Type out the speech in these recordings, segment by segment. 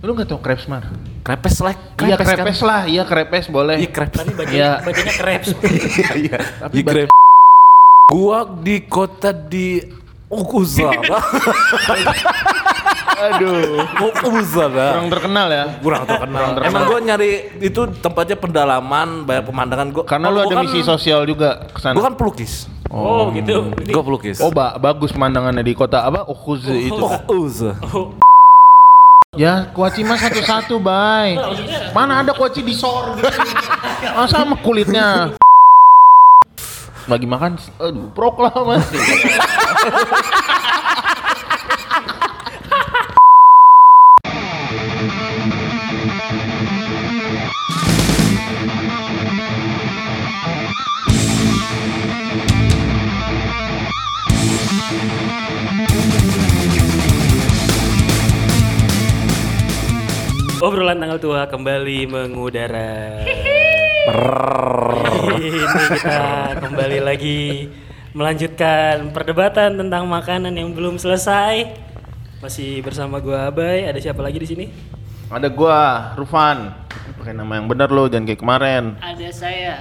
Lu nggak tahu crepes mar? Krepes lah, Iya krepes kan. crepes lah, iya crepes boleh. Iya krepes. Tapi bacanya, Iya. bacanya crepes. Iya, iya. Tapi Iya, ba- krepes. Gua di kota di Okuzara. Aduh. Okuzara. Kurang terkenal ya. kurang terkenal. Emang gue nyari itu tempatnya pendalaman, banyak pemandangan gue. Karena lu ada misi sosial juga ke sana. Gue kan pelukis. Oh, gitu. Ini- Gue pelukis. Oh, ba- bagus pemandangannya di kota apa? Okuz itu. Okuzara. Ya, kuaci mah satu-satu, bay. Mana ada kuaci di sor gitu. Masa sama kulitnya. Lagi makan, aduh, proklamasi. Obrolan tanggal tua kembali mengudara. Ini kita kembali lagi melanjutkan perdebatan tentang makanan yang belum selesai. Masih bersama gua Abai, ada siapa lagi di sini? Ada gua, Rufan. Pakai nama yang benar lo, jangan kayak kemarin. Ada saya,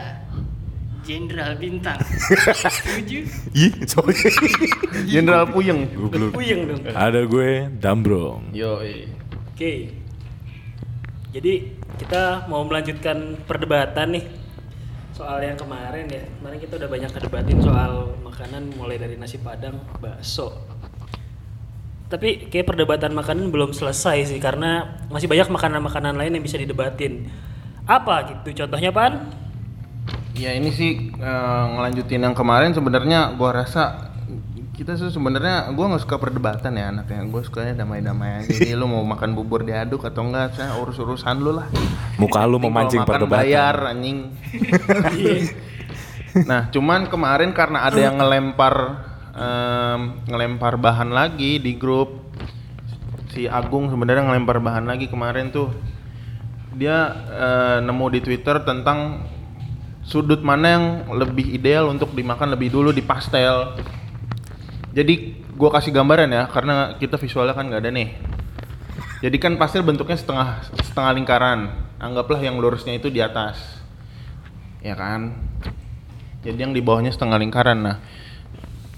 Jenderal Bintang. Setuju? Ih, sorry. Jenderal Puyeng. Puyeng dong. Ada gue Dambrong. Yo, Oke. Jadi kita mau melanjutkan perdebatan nih soal yang kemarin ya. Kemarin kita udah banyak kedebatin soal makanan mulai dari nasi padang, bakso. Tapi kayak perdebatan makanan belum selesai sih karena masih banyak makanan-makanan lain yang bisa didebatin. Apa gitu contohnya Pan? Ya ini sih eh, ngelanjutin yang kemarin sebenarnya gua rasa kita tuh sebenarnya gua nggak suka perdebatan ya anaknya. Gua sukanya damai-damai aja. Jadi lu mau makan bubur diaduk atau enggak, saya urus-urusan lu lah. Muka lu memancing kalau makan perdebatan. bayar anjing. nah, cuman kemarin karena ada yang ngelempar em, ngelempar bahan lagi di grup si Agung sebenarnya ngelempar bahan lagi kemarin tuh. Dia eh, nemu di Twitter tentang sudut mana yang lebih ideal untuk dimakan lebih dulu di pastel. Jadi gua kasih gambaran ya karena kita visualnya kan nggak ada nih. Jadi kan pastel bentuknya setengah setengah lingkaran. Anggaplah yang lurusnya itu di atas. Ya kan? Jadi yang di bawahnya setengah lingkaran. Nah,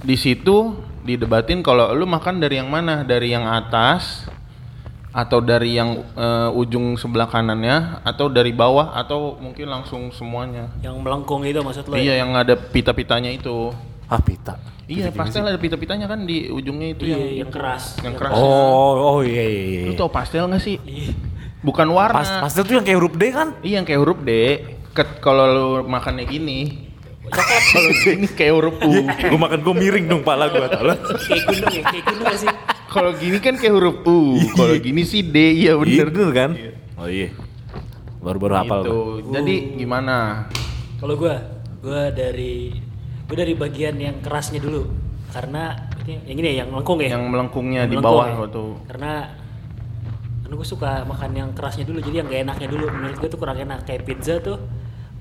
di situ didebatin kalau lu makan dari yang mana? Dari yang atas atau dari yang eh, ujung sebelah kanannya atau dari bawah atau mungkin langsung semuanya. Yang melengkung itu maksud lo? ya? Iya, yang ada pita-pitanya itu. Ah, pita. Iya, pastel ada pita-pitanya kan di ujungnya itu Iya, yang yang keras. yang keras. Oh, oh iya iya. iya. Lu tau pastel nggak sih? Iya. Bukan warna. Pas, pastel tuh yang kayak huruf D kan? Iya yang kayak huruf D. Ket kalau lu makannya gini. kalau gini kayak huruf U. gue makan gue miring dong pala gue tolong. Kayak gunung ya, kayak gunung gak sih? Kalau gini kan kayak huruf U. Kalau gini sih D. Iya Iya bener. bener kan? Oh iya. Baru-baru hafal Gitu. Jadi gimana? Kalau gua, gua dari gua dari bagian yang kerasnya dulu. Karena ini yang ini ya, yang melengkung ya. Yang melengkungnya di Melengkung bawah ya. waktu. Karena karena gue suka makan yang kerasnya dulu, jadi yang gak enaknya dulu. Menurut gue tuh kurang enak. Kayak pizza tuh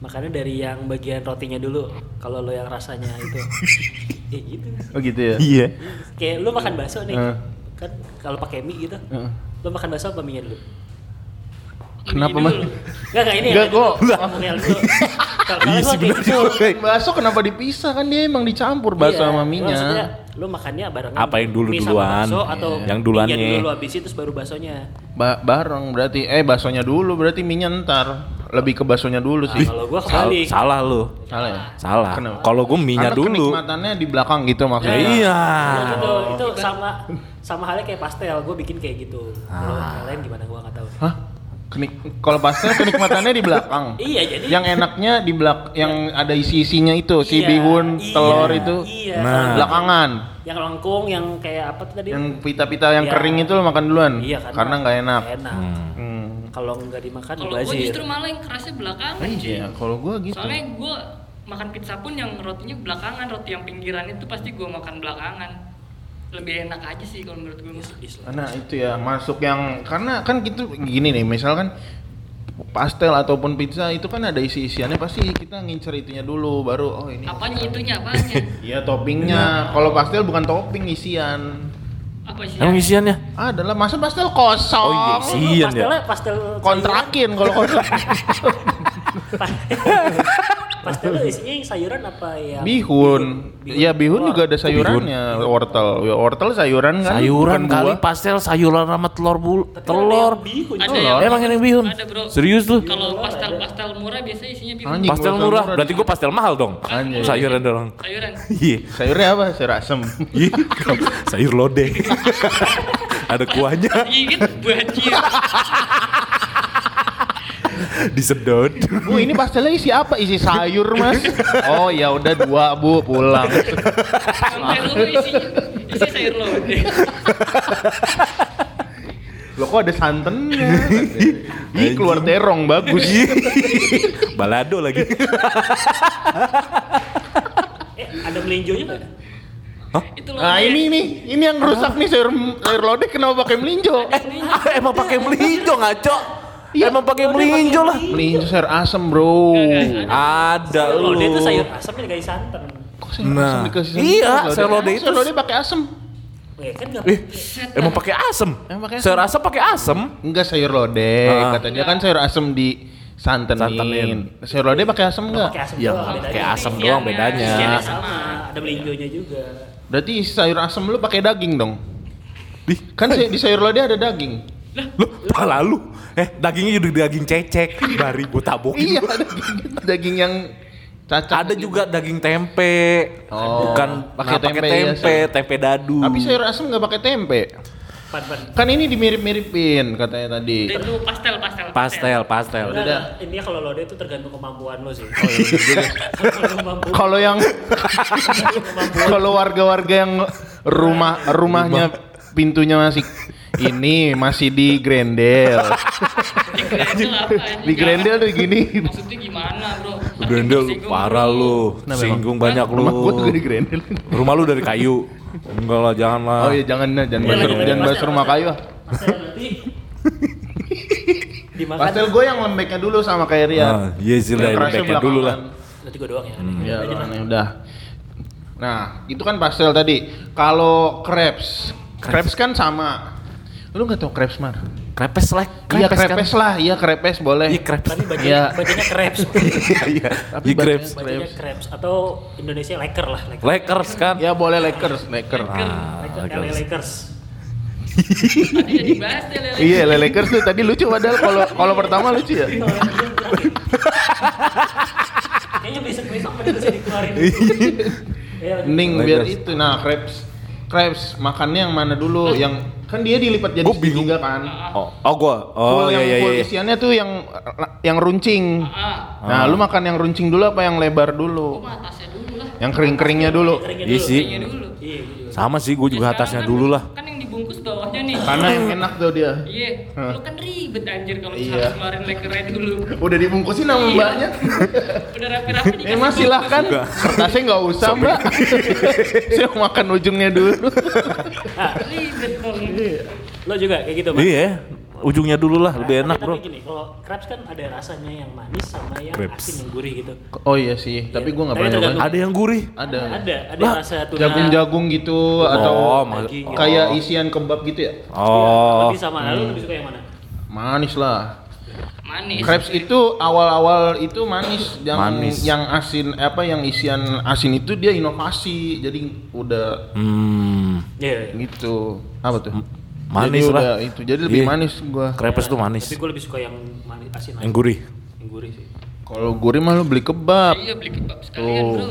makannya dari yang bagian rotinya dulu. Kalau lo yang rasanya itu, ya gitu. Oh gitu ya. Iya. Kayak lu makan bakso nih, Eh. kan kalau pakai mie gitu, Heeh. lo makan bakso apa mie dulu? Kenapa mas? dulu. Enggak, enggak ini Enggak, ya. gua- Ngomongnya dulu. Kalau Iya gua sih, juga. Bakso kenapa dipisah kan dia emang dicampur bakso Iya, sama maksudnya mie-nya. lu makannya barengan Apa yang dulu duluan? bakso atau Iya. Yang duluannya. dulu habis itu terus baru baksonya Ba- bareng berarti eh baksonya dulu berarti mie-nya ntar. Lebih ke baksonya dulu nah, sih. kalau gua Sal- kebalik salah lu. Salah ya? Salah. Kalau gue minyak Karena dulu. kenikmatannya di belakang gitu maksudnya. Iya. Nah, itu itu sama sama halnya kayak pastel gue bikin kayak gitu kalau Ah. yang lain gimana gua nggak tahu Hah? Kenik kalau pastel kenikmatannya di belakang. iya jadi Yang enaknya di belak yang ada isi-isinya itu, si Iya, bihun, iya, telur itu. iya, Nah. Belakangan. yang lengkung yang kayak apa tuh tadi Yang pita-pita yang Iya. kering itu lo makan duluan. iya karena nggak enak. enak Hmm. Hmm. kalau nggak dimakan Kalau gue justru malah yang kerasnya belakangan. Iya, kalau gua gitu. Soalnya gue makan pizza pun yang rotinya belakangan, roti yang pinggiran itu pasti gue makan belakangan. Lebih enak aja sih kalau menurut gue. Nah, itu ya masuk yang karena kan gitu gini nih, misalkan pastel ataupun pizza itu kan ada isi-isiannya pasti kita ngincer itunya dulu baru oh ini Apanya itunya apanya? Iya toppingnya. Kalau pastel bukan topping isian. Apa sih? Emang isiannya? Adalah masa pastel kosong. Oh iya, isian ya. pastel Kontrakin kalau kontrak. pastelnya isinya yang sayuran apa yang bihun. Iya bihun Wah, juga ada sayurannya. Wortel. Ya, wortel sayuran kan. Sayuran bukan kali buah. pastel sayuran sama telur bul Tapi telur. bihun Ada Telur. yang- Emang yang bihun? Ada, bro. Serius tuh? Kalau pastel-pastel murah biasanya isinya bihun. Anjing. Pastel pastel murah, murah berarti gua pastel mahal dong. Anjing. Sayuran doang. Sayuran. Iya. Sayurnya apa? Sayur asem. Iya. Sayur lodeh. Ada kuahnya Gigit banjir. disedot. Bu ini pastelnya isi apa? Isi sayur mas. Oh ya udah dua bu pulang. Sampai lu isi isi sayur lodeh. Lo kok ada santannya? Ih keluar terong bagus. Balado lagi. eh ada melinjonya nggak Itu Nah ini nih, ini yang rusak nih sayur sayur lodeh kenapa pakai melinjo? Ah, Emang pakai melinjo ngaco? Emang pakai melinjo lah. Melinjo sayur asem bro. Ada lu. Lodeh itu sayur asamnya dikasih santan Kok sayur Nah, asem dikasih santan? iya, Sayur itu- lodeh pakai asem. ya kan Eh, emang pakai asem? Emang pakai Sayur asem pakai asem? Enggak sayur lodeh, Ah. katanya kan sayur asem di santenin. Santenin. Sayur lodeh pakai asem enggak? pakai asam Ya, doang bedanya. pakai asem doang bedanya. Sama ada melinjonya juga Berarti sayur asem lu pakai daging dong. Di, Kan di sayur lodeh ada daging. lu, pala lu. Eh, dagingnya udah daging cecek. Dari gua tabokin. iya, daging daging yang cacat. Ada gitu. juga daging tempe. Oh, Bukan pakai tempe, tempe, iya, tempe, dadu. Tapi sayur asem nggak pakai tempe. pan pan Kan ini dimirip-miripin katanya tadi. Itu pastel pastel. pastel, pastel. Udah dah. ini kalau lodeh itu tergantung kemampuan lo sih Oh, iya, juga. Kalau yang kalau warga-warga yang rumah rumahnya pintunya masih ini masih di Grendel. Di grendel apa anjing? Di Grendel tuh gini. Maksudnya gimana, Bro? Ntar Grendel parah lu. Kenapa Singgung banyak lu. Rumah gua juga di Grendel. Rumah lu dari kayu. Enggak lah, jangan lah. Oh iya jangan jangan Iya, bahas lagi- jangan bahas rumah pastel. kayu. ah. pastel gue yang lembeknya dulu sama kayak Ria. Ah, iya sih, lah, lembeknya dulu lah. nanti gue doang ya Iya, doang, ya udah. Nah, itu kan pastel tadi. Kalau crepes, crepes kan sama. Lu nggak tau crepes mar? Krepes lah. Iya krepes kan? crepes lah, iya crepes boleh. Iya, krepes. tapi bacanya Iya. bacanya crepes Iya, Tapi iya, bacanya- Crepes. crepes atau Indonesia Laker lah Laker Lakers kan? Ya boleh Lakers, Lakers. Ah, Laker, Lakers. LA Lakers Tadi udah dibahas deh, Lele. Iya, Lakers tuh tadi lucu padahal kalau kalau pertama lucu ya. kayaknya besok besok pada bisa dikeluarin Ya, Mending biar itu. Nah, crepes crepes makannya yang mana dulu? Yang kan dia dilipat jadi Gua bingung. segitiga kan. Oh, oh gua. Oh, full iya yang iya full iya. isiannya tuh yang yang runcing. Ah, Nah, lu makan yang runcing dulu apa yang lebar gua dulu? mah atasnya dulu lah. Yang kering-keringnya dulu. keringnya Iya dulu. sih. Keringnya dulu. iya juga Sama sih, gua juga Ya, atasnya sekarang dulu kan- lah. Kan yang dibungkus nih. Karena yang enak tuh dia. Iya, Hah. lu kan ribet anjir kalau Iya. misalnya keluarin lekernya dulu. Udah dibungkusin sama Iya. mbaknya. Udah rapi-rapi Eh mas silahkan. Kertasnya nggak usah mbak. Saya mau makan ujungnya dulu. Ribet dong. lo juga kayak gitu bang Iya, ujungnya dulu lah, lebih Tapi- enak, tapi Bro. gini kalau crepes kan ada rasanya yang manis sama yang Crepes. asin yang gurih gitu Oh iya sih, tapi gua nggak Tapi pernah nyobain. Ada yang gurih. Ada. ada ada Lah, rasa tuna Jagung-jagung gitu atau Oh, daging gitu. kayak isian kebab gitu ya? Oh. Tapi sama lu lebih suka yang mana Manis lah. Manis. Crepes itu awal-awal itu manis, yang Manis. yang asin eh, apa yang isian asin itu dia inovasi, jadi udah Hmm. Iya, iya. gitu. Apa tuh? Manis jadi lah. Udah, itu jadi lebih Iya. manis gua. Krepes tuh manis. Tapi gue lebih suka yang manis asin Yang gurih. Yang gurih sih. Kalau gurih mah lu beli kebab. Iya beli kebab sekalian Tuh. bro.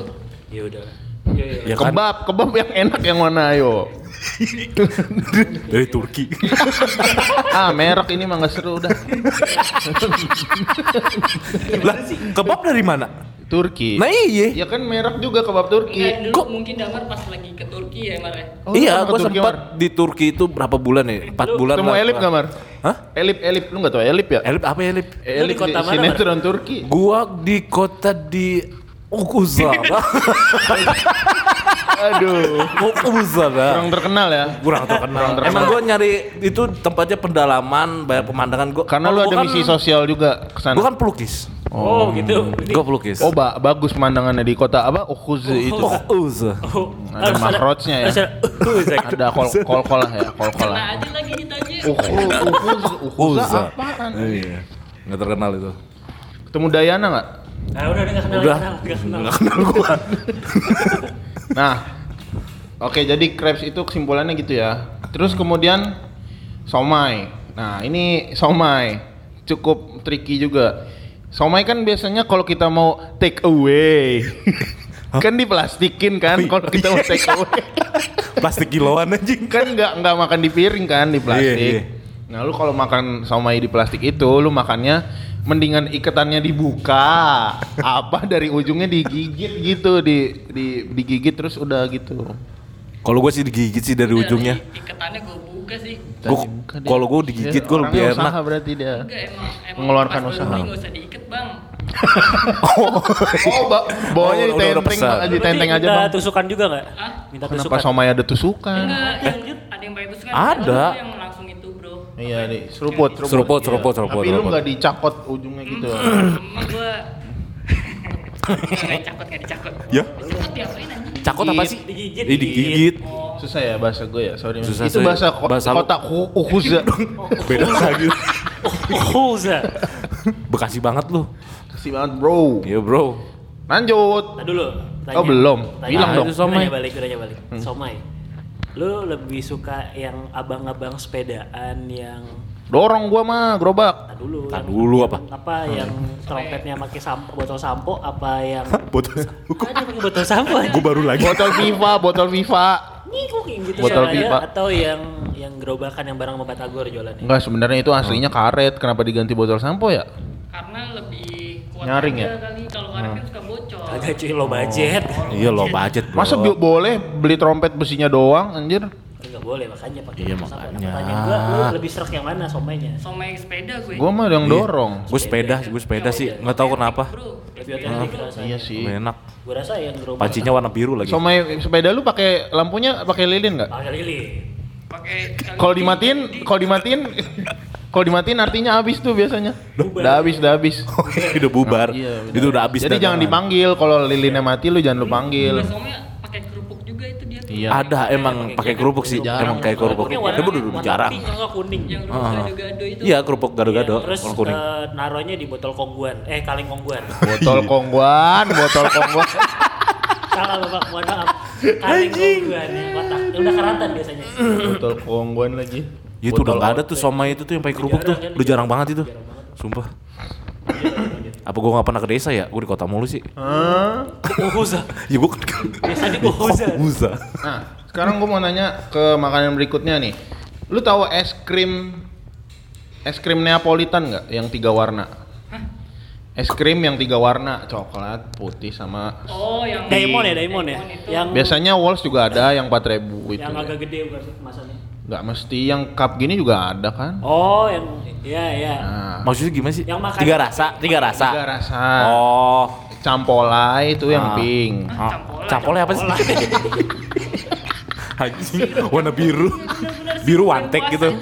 Ya udah. Ya, ya. Ya kan? kebab, kebab yang enak yang mana ayo? Dari Turki. ah, merek ini mah nggak seru udah. lah, kebab dari mana? Turki. Nah iya. Ya kan merek juga kebab Turki. Enggak, dulu Kok- mungkin Damar pas lagi ke Turki ya Mar ya. Oh, iya, gua Turki, sempat Mar? di Turki itu berapa bulan ya? Empat bulan Ketemu lah. Elip nggak Mar? Hah? Elip, Elip, lu nggak tau Elip ya? Elip apa Elip? Elip di kota di mana, Mar? sinetron Turki. Gua di kota di Okuzara. Aduh, Okuzara. kurang terkenal ya. Kurang terkenal. Kurang terkenal. Emang gua nyari itu tempatnya pendalaman, banyak pemandangan gua. Karena lu ada gua misi kan, sosial juga ke sana. Gua kan pelukis. Oh, gitu. Ini- Gue pelukis. Oh, ba- bagus pemandangannya di kota apa? Ukhuz itu. Oh, Uza. Oh, Ada makrotnya ya. harus ada- uh, kol kol kolah ya, kol ditanya. Ukhuz, ukhuz, ukhuz apaan? Iya. Nggak terkenal itu. Ketemu Dayana nggak? Nah, udah udah nggak kenal, Udah. nggak kenal, nggak kenal. Nggak kenal gua. Nah, oke jadi crepes itu kesimpulannya gitu ya. Terus kemudian somai. Nah ini somai cukup tricky juga. Somai kan biasanya kalau kita mau take away, kan diplastikin kan kalau kita mau take away. Plastik kiloan anjing. kan nggak nggak makan di piring kan di plastik. Iya, iya. Nah lu kalau makan somai di plastik itu lu makannya mendingan ikatannya dibuka apa dari ujungnya digigit gitu di di digigit terus udah gitu. Kalau gue sih digigit sih dari ujungnya. I- Iketannya gue buka sih. Gua- kalau gua digigit, gua lebih enak. usaha berarti dia. Enggak emang emang Mengeluarkan usaha. beli nggak usah diikat bang. Oh, ba bawahnya Oh, udah- udah. Bang. ditenteng aja bang. tusukan juga nggak? Hah? Minta Kenapa tusukan. somai ada tusukan? Enggak, Eh, lanjut. ada yang pakai tusukan. Ada. Yang langsung itu bro. Iya nih, seruput, Seruput, seruput, seruput, Tapi lu nggak dicakot ujungnya gitu. Emang gua nggak dicakot nggak dicakot. Ya. Dicakot diapain anjing? Cakot apa sih? Digigit. Digigit. Susah ya bahasa gue ya, sorry. Susah, itu bahasa, ko Bahasa kota Hu- Uhuza. Beda lagi. Oh, Za. Bekasi banget lu. Kasih banget bro. Iya bro. Lanjut. Nah dulu. Oh, belum. Tanya. Bilang Nah, dong. somai. Nanya balik, nanya balik. Somai. Lu lebih suka yang abang-abang sepedaan yang Dorong gua mah gerobak. Nah dulu. Yang- dulu apa? Apa yang trompetnya pakai sampo, botol sampo apa yang Botol. Ada pakai botol sampo aja. Gue baru lagi. Botol Viva, botol Viva. Nih kok kayak gitu Botol caranya? pipa. atau yang yang gerobakan yang barang sama Batagor jualannya. Enggak, sebenarnya itu aslinya karet. Kenapa diganti botol sampo ya? Karena lebih kuat Nyaring aja ya? kali. Kalau karet kan suka bocor. Agak cuy lo budget. Iya lo budget bro. Masa bi- boleh beli trompet besinya doang anjir? Enggak boleh makanya pakai Iya, makanya. Pertanyaan gua lu lebih serak yang mana somainya? Somai sepeda gue. Gua mah yang dorong. Gue sepeda, gue sepeda sih. Nggak tahu kenapa. Bro, Lebih otentik rasanya. Iya sih. Lebih enak. Gua rasa yang gerobak. Pancinya warna biru lagi. Somai sepeda lu pakai lampunya pakai lilin nggak? Pakai lilin. pakai Kalau dimatiin, kalau dimatiin, kalau dimatiin artinya habis tuh biasanya. Udah habis, udah habis. udah bubar. Iya, udah. Itu udah habis. Jadi jangan dipanggil kalau lilinnya mati lu jangan lu panggil. Somai Iya. Ada emang pakai kerupuk sih. Jarang. Emang kayak kerupuk. Tapi warna jarang. pink kalau kuning. Yang kerupuk gado-gado itu. Iya kerupuk gado-gado. Iya, Terus warna kuning. eh, naruhnya di botol kongguan. Eh kaleng kongguan. Botol kongguan, botol kongguan. Salah bapak, mohon maaf. Kaleng kongguan yang kotak. Yang udah keratan biasanya. botol kongguan lagi. Ya itu udah nggak ada tuh somai itu tuh yang pakai kerupuk tuh. Kan? Udah jarang banget itu. Sumpah. Apa gua nggak pernah ke desa ya? Gua di kota mulu sih. Hah? Uhuza. Ya gua kan Biasanya uhuza. Uza. Nah, sekarang gua mau nanya ke makanan berikutnya nih. Lu tahu es krim es krim Neapolitan nggak yang tiga warna? Es krim yang tiga warna, coklat, putih sama Oh, yang Diamond ya, diamond ya. Yang biasanya Walls juga ada yang 4000 itu. yang agak gede bukan kemasannya. Nggak mesti yang cup gini juga ada kan? Oh, yang iya iya. Nah, Maksudnya gimana sih? Yang makan- Tiga rasa, tiga rasa. tiga rasa. Oh. Campolai itu yang Ah. pink. Ah, Campola, Campolnya apa sih? Anjing, warna biru. Biru wantek gitu.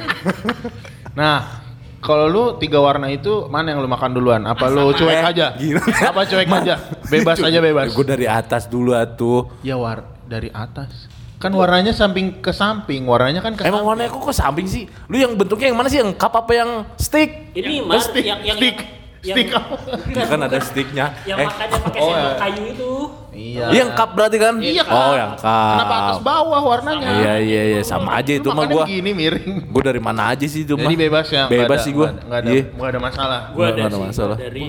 Nah, kalau lu tiga warna itu mana yang lu makan duluan? Apa lu cuek Eh, aja? gila. Apa cuek aja? Bebas aja bebas. Gue dari atas dulu atuh. Ya war dari atas. Kan warnanya samping ke samping, warnanya kan ke Emang samping. warnanya kok ke samping sih? Lu yang bentuknya yang mana sih? Yang cup apa yang stick? Ini Oh, mas stick, yang yang stick, yang, stick. Bukan, kan ada sticknya. Yang Eh, makannya pakai oh, sendok ya. kayu itu. Iya. Iya, yang cup berarti kan? Iya, Oh, Kak. yang cup. Kenapa atas bawah warnanya? Iya, iya, iya, sama aja itu mah gua. begini miring. Gua dari mana aja sih itu mah? Jadi bebas ya. Bebas sih gua. Nggak ada, Iya. nggak ada masalah. Gua Nggak ada ada sih, masalah. gua dari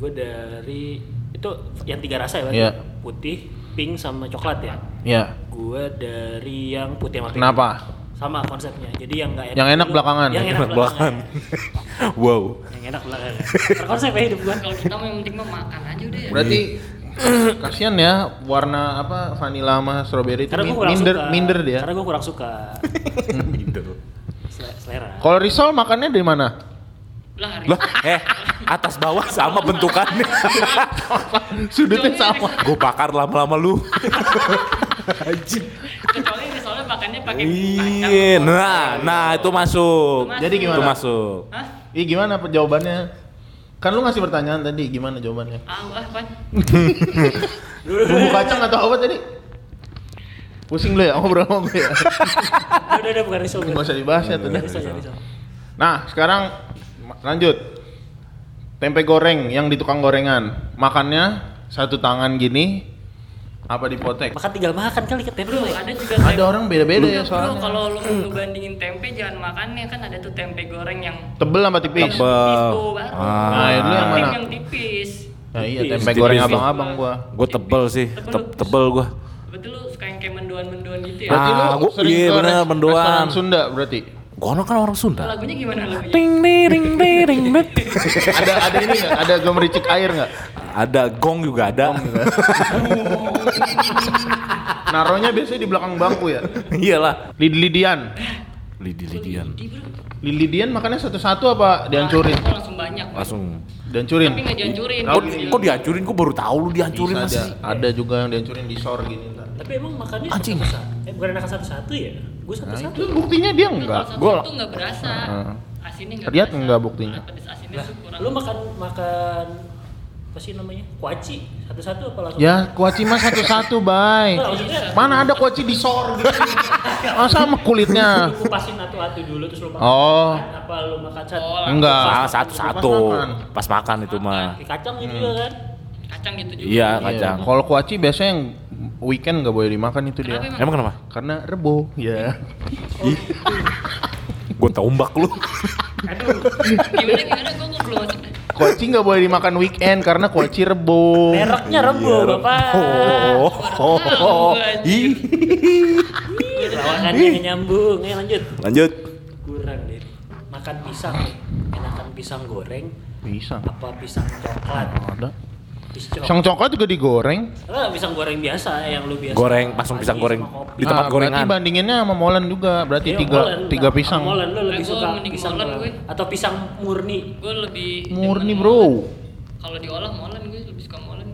gue dari itu yang tiga rasa ya? Iya. Putih, pink sama coklat ya. Iya. Gue dari yang putih sama pink. Kenapa? Sama konsepnya. Jadi yang nggak Yang enak dulu, belakangan. Yang enak Enak belakangan. wow. yang enak belakangan. Terkonsep ya hidup gua. Kalau kita mau yang penting mah makan aja udah ya. Berarti kasihan ya warna apa vanilla sama strawberry itu gue min- minder suka. minder dia. Karena gue kurang suka. Sel- Selera. Kalau risol makannya dari mana? Lah, eh atas bawah sama bentukannya. Sudutnya sama. Gue bakar lama-lama lu. Kecuali misalnya makannya pakai Iya, nah, nah itu masuk. Jadi gimana? Itu masuk. Hah? Ih gimana jawabannya? Kan lu ngasih pertanyaan tadi, gimana jawabannya? Ah, Pan. Bumbu kacang atau apa tadi? Pusing lu ya, ngobrol sama gue ya. Udah, udah, udah, bukan risau. Nggak usah dibahas ya tuh. Nah, sekarang lanjut. Tempe goreng yang di tukang gorengan. Makannya satu tangan gini apa dipotek? Makan tinggal makan kali ke tempe. Bro, ada juga Ada tempe- orang beda-beda ya Bro, soalnya. kalau lu ngebandingin tempe jangan makannya kan ada tuh tempe goreng yang Tebel sama tipis. Tebel. tipis baru. Ah. Nah, lu yang mana? Yang tipis. Nah, iya Tipis. tempe Tipis. goreng abang-abang gua. Gue tebel sih, Te- tebel gue. Betul lu suka yang kayak mendoan-mendoan gitu ya? Berarti Ah, lu gua- sering iya, ke bener, mendoan. restoran Sunda berarti. Gono kan orang Sunda. Lagunya gimana lagunya? Ting ding ding ding ding ding. ada ada ini nggak? Ada gemericik air nggak? Ada gong juga ada. Naronya biasanya di belakang bangku ya. Iyalah. Lid-lidian. Lidi lidian. Di bro. Lid-lidian makannya satu-satu apa dihancurin? Langsung banyak. Langsung. Dihancurin. Tapi nggak dihancurin. Oh, Kok, kok dihancurin? Kok baru tahu lu dihancurin Bisa masih? ada, ada juga yang dihancurin di sor gini ntar. Tapi emang makannya Anjing. satu-satu. Eh, bukan makan satu-satu ya? Gue Nah, satu-satu. itu buktinya dia enggak. satu Gua itu nggak berasa. Heeh. Asinnya nggak Lihat berasa. nggak buktinya? Pedes asinnya tuh kurang. Lu makan makan apa sih namanya? Kuaci. Satu-satu apa langsung? Ya, kuaci mah satu-satu, bay. Maksudnya Mana ada kuaci di sor gitu. Masa sama kulitnya? kupasin satu-satu dulu terus lu makan. Oh. Apa lu makan satu? Oh, Enggak. Ah, satu-satu. Pas makan. Itu mah. Kacang gitu juga kan? Kacang gitu juga. Iya, Iya, kacang. Kalau kuaci biasanya yang weekend nggak boleh dimakan itu dia. Emang? Emang kenapa? Karena rebo, ya. Gue tombak lu. Gimana gimana gua kok belum Kuaci nggak boleh dimakan weekend karena kuaci rebo. Mereknya Iya, Bapak. Oh, oh, oh. Ih. Lawakannya nyambung. Ya lanjut. Lanjut. Kurang deh. Makan pisang. Enakan pisang goreng Bisa. apa pisang coklat? Ada. Pisang Pisang coklat juga digoreng. Ah, pisang goreng biasa yang lu biasa. Goreng, langsung pagi pisang goreng. Di tempat Ah, gorengan. Berarti bandinginnya sama molen juga. Berarti Iya, tiga molen. tiga Nah, pisang. Molen lu lebih Nah, suka pisang molen gue. atau pisang murni. Gue lebih Murni bro. Kalau diolah molen gue lebih suka molen.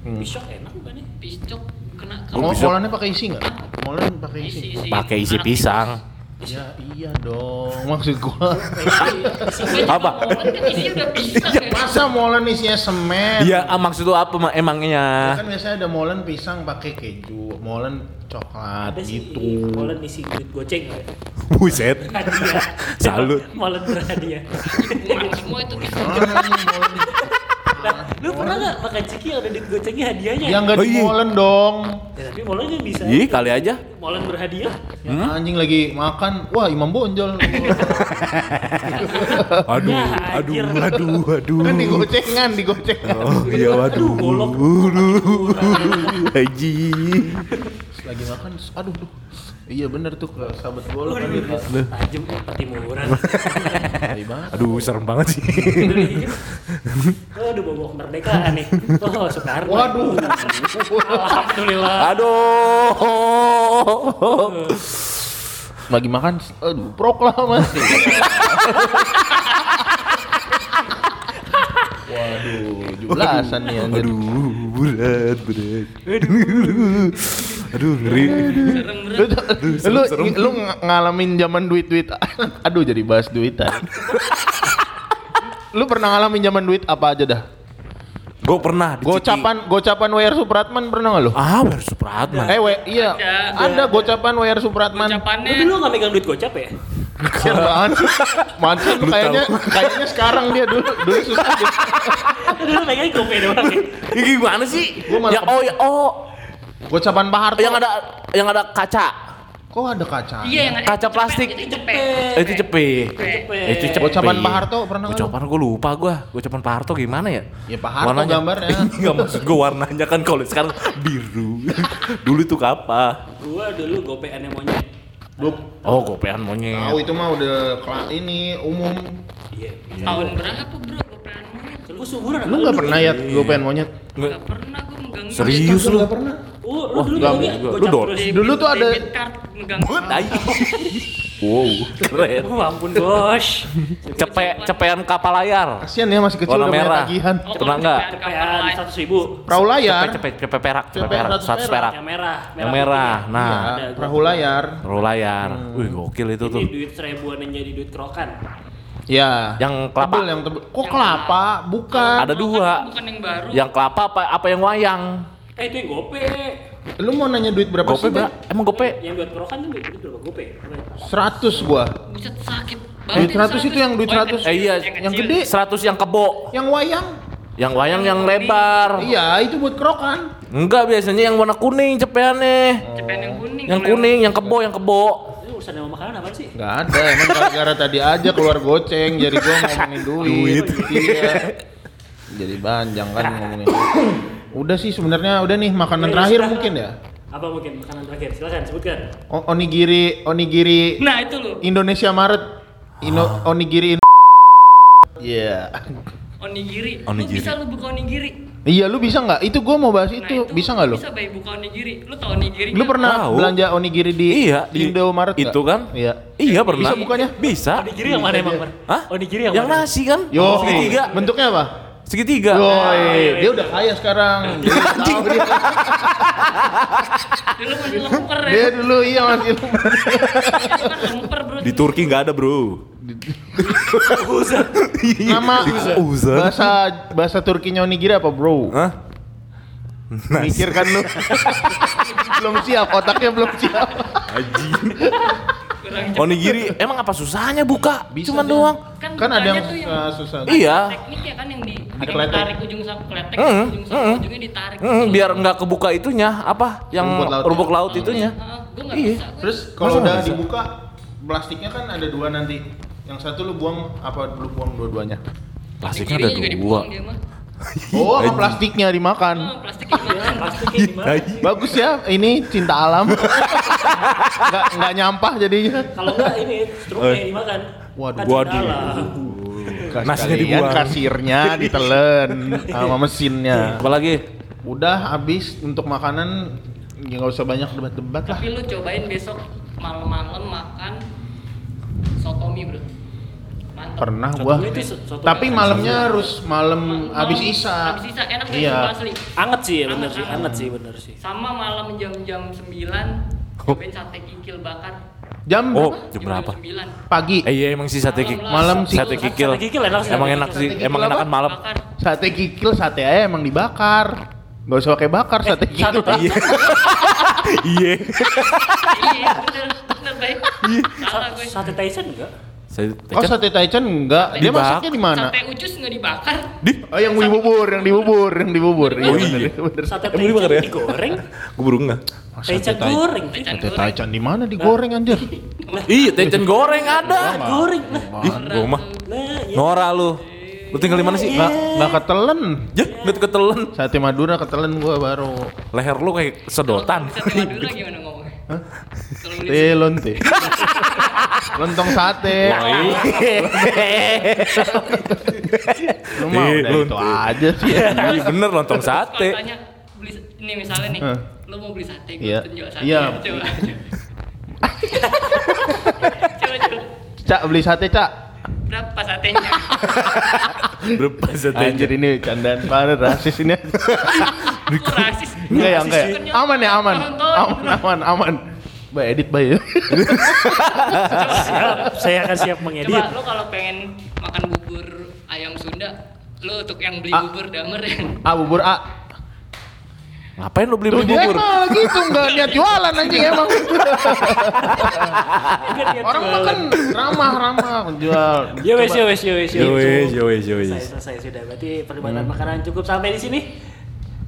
Hmm. Pisok enak bukan ya? Piscok kena Mau bisa- molennya pakai isi nggak? Molen pakai isi. isi isi. Pakai isi pisang. Ya iya dong. Maksud gua. Isi Apa? Ya. Masa molen isinya semen? Iya, ah, maksud lu apa ma- emangnya? Kan biasanya ada molen pisang pakai keju, molen coklat Ada sih gitu. molen isi duit goceng ya. Buset. Salut. molen berhadiah. Semua itu molen? Lu pernah nggak makan ciki yang ada duit gocengnya hadiahnya? Ya nggak Oh, di iya. molen dong. Ya, tapi molen kan bisa. Ih, kali aja. Molen berhadiah. Anjing lagi makan, wah imam bonjol. Aduh, Ya, aduh, aduh, aduh. kan digocengan, digocengan. Oh, iya, waduh. golok. Aduh. Haji. Lagi makan, aduh, duh. Iya bener tuh ke sahabat gue kan gitu. Tajem banget. Aduh, serem banget sih. Udah bawa kemerdekaan nih. Oh, Soekarno. Waduh. Alhamdulillah. Aduh. Lagi makan, aduh, proklamasi. Waduh, jublasan nih anjir. Aduh, berat, berat. Aduh, aduh, ngeri. Serem lu lu ng- ngalamin zaman duit-duit. Aduh, jadi bahas duitan. lu pernah ngalamin zaman duit apa aja dah? Gue pernah di Ciki. Gocapan, gocapan WR Supratman pernah nggak lu? Ah, baru Supratman. Eh, we, iya. Ada, Ada. gocapan WR Supratman. Lu Ucapannya dulu nggak megang duit gocap ya? Kasian banget. Mantan Lu kayaknya kayaknya sekarang dia dulu dulu susah. Lu dulu megangnya GoPay doang ya? Ini gimana sih? Gua malah ya, oh, ya, oh, Gocapan Pak Harto. yang ada yang ada kaca. Kok ada kaca? Iya yang Kaca plastik. Itu cepet. Eh, itu cepet. Cepet. Itu cepet. Gocapan Pak Harto pernah nggak lu? Gocapan gue lupa gue. Gocapan Pak Harto gimana ya? Ya, Pak Harto gambarnya. Enggak maksud gue warnanya kan kalau sekarang biru. Dulu itu apa? Gua dulu GoPay aneh monyet. Lu Oh, gopean monyet. tahu itu mah udah kela- ini umum. Iya. Tahun berapa bro gue pengen monyet? Gua Lu nggak lu. pernah ya gopen monyet? Gak pernah gue megang Serius lu? Nggak pernah. Oh, lu Wah, dulu megangnya gua. Lu dor-. Dulu tuh ada- megang Tai. Wow, keren. Oh, ampun, Bos. Cepe, cepean kapal layar. Kasian ya masih kecil Warna udah merah. tagihan. Oh, Pernah nggak? Cepean seratus ribu. Perahu layar. Cepe, cepe, cepe perak, cepe perak, 100 100 perak. Yang merah. Yang merah. putih. Nah, ada. perahu layar. Roll layar. Wih, gokil itu Ini tuh. duit seribuan yang jadi duit kerokan. Ya. Yang kelapa. Tebel, yang tebel. Kok kelapa? Bukan. Ada dua. Bukan yang baru. Yang kelapa apa apa yang wayang? Eh itu yang gope. Lu mau nanya duit berapa Gope sih? Emang gope? Yang buat kerokan tuh duit berapa gope? 100 gua. Buset sakit Duit 100 itu yang duit Oh, 100. Eh, iya, yang kecil. gede. 100 yang kebo. Yang wayang. Yang wayang yang lebar. Iya, itu buat kerokan. Enggak, biasanya yang warna kuning cepeannya. Cepen yang kuning. Yang kuning, yang kebo, yang kebo. Urusan sama makanan apa sih? Enggak ada, emang gara-gara tadi aja keluar goceng jadi gua ngomongin duit. Iya. Jadi banjang kan ngomongin. Udah sih sebenarnya udah nih makanan terakhir mungkin ya. Apa mungkin makanan terakhir? Silakan sebutkan. O- onigiri onigiri Nah itu loh. Indonesia Maret. Ino, onigiri in- Iya. Onigiri. Onigiri. Lu bisa lu buka onigiri. Iya, lu bisa nggak? Itu gua mau bahas Nah, itu. bisa nggak lu? Bisa bayi buka onigiri. Lu tau onigiri? Lu pernah Tahu. belanja onigiri di Iya, di Indomaret? Itu kan? Iya. Iya pernah. Bisa bukanya? Bisa. Onigiri yang mana emang? Hah? Onigiri yang, Yang mana? nasi kan? Yo, Segitiga. bentuknya apa? Segitiga. Yoi, dia udah kaya sekarang. Dia udah tahu dia. Dulu masih lemper ya. Dia dulu iya masih lemper bro. Di Turki nggak ada bro. nama Uzan. bahasa bahasa Turkinya onigiri apa, Bro? Hah? Mikir kan lu. belum siap, otaknya belum siap. Aji. Onigiri emang apa susahnya buka? Bisa Cuman dia. doang. Kan, Kan ada yang bukanya tuh susah, susah. Iya. Teknik ya kan yang di Dikeletek. ditarik ujung sampai kletek, Hmm, ujung sampai hmm. ujungnya ditarik. Hmm, gitu. biar nggak kebuka itunya apa? Yang Rumput lautnya. rumput laut itunya. Ah, gua nggak Iya. bisa. Terus kalau Masa udah bisa? dibuka plastiknya kan ada dua nanti. Yang satu lu buang apa lu buang dua-duanya? Plastiknya ada dua. Oh, sama plastiknya dimakan. Oh, plastik gimana? Plastiknya di mana? Bagus ya, ini cinta alam. Nggak nggak nyampah jadinya. Kalau enggak ini struknya dimakan. Waduh. Kan Waduh. Nasinya dibuang. kasirnya ditelen sama mesinnya. Apalagi? Udah habis untuk makanan ya nggak usah banyak debat-debat lah. Tapi lu cobain besok malam-malam makan sotomi bro. Mantap. Pernah Soto gua. itu so- soto Tapi malamnya harus malam habis isa. Habis isa enak Iya. asli. Anget sih ya bener Anget, sih, anget. anget sih bener sih. Sama malam jam-jam 9 cobain sate kikil bakar. Jam Oh, berapa? jam berapa? 9. Pagi. Eh iya emang sih sate kikil. Malam sih. Sate kikil. Sate kikil enak sih. Emang enak sih, emang enakan malam. Sate kikil sate aja emang dibakar. Gak usah pakai bakar Eh, sate kikil. Iya. Iya. iya, bener, bener baik. Salah gue. Sate Tyson enggak? Saya Oh sate taichan enggak. Dia Dibak- masaknya di mana? Sate ucus nggak dibakar. di Oh yang di bubur, yang di bubur, yang di bubur. Iya Oh, bener, iya. bener. Sate Emang dimakan ya? Digoreng? gue burung nggak? Oh, sate Tyson tai- goreng. Sate taichan di mana digoreng anjir? Iya, taichan goreng ada. Goreng lah. Ih, gua mah. Nah, ya. Nora lu. Lu tinggal di mana sih? Nggak nggak ketelen. Ya, nggak ketelen. Sate Madura ketelen gua baru. Leher lu kayak sedotan. Sate Madura gimana ngomongnya? Beli Teh lonte. Lontong sate. Lu mau Eh, udah lonte. itu aja sih. Iya bener lontong kalau sate. tanya beli ini misalnya nih, Hah. lu mau beli sate, gue Iya. jual sate. Iya. Coba. coba coba. Cak beli sate, Cak. Berapa satenya? Berapa satenya? Anjir ini candaan banget rasis ini. Kok rasis? Enggak ya, enggak ya. Aman ya, aman. Aman, aman, aman. Bay edit bay. Siap, saya akan siap mengedit. Coba lu kalau pengen makan bubur ayam Sunda, lu untuk yang beli bubur damer ya. Ah bubur A. Ngapain lu beli Tuh beli dia bubur? emang gitu enggak niat jualan anjing emang. Orang makan ramah-ramah menjual. Ya wes, ya wes, ya wes, ya Yo wes. yo wes, yo wes. Selesai, selesai sudah. Berarti perdebatan makanan cukup sampai di sini.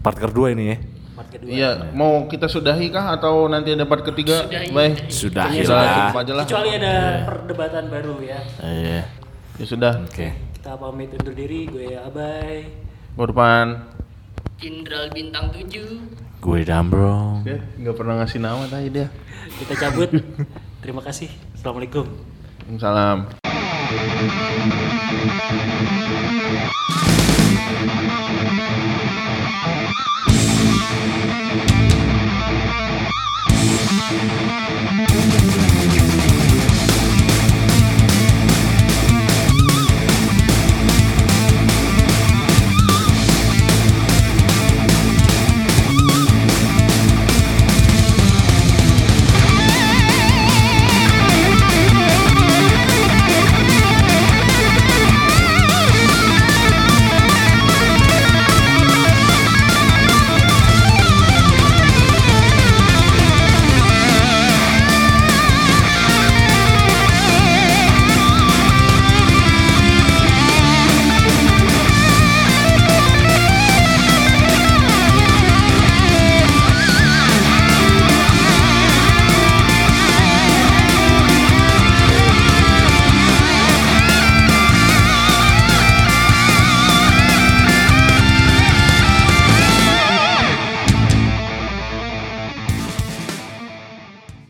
Part kedua ini ya. Part kedua. Iya, mau kita sudahi kah atau nanti ada part ketiga? Sudahi. Baik. Sudah, Kayaknya sudah. Kecuali ada perdebatan baru ya. Iya. Ya sudah. Oke. Kita pamit undur diri. Gue Abai. Merupakan Jenderal bintang 7. Gue Dambrong. dia nggak pernah ngasih nama tadi dia. Kita cabut. Terima kasih. Assalamualaikum. Salam. Thank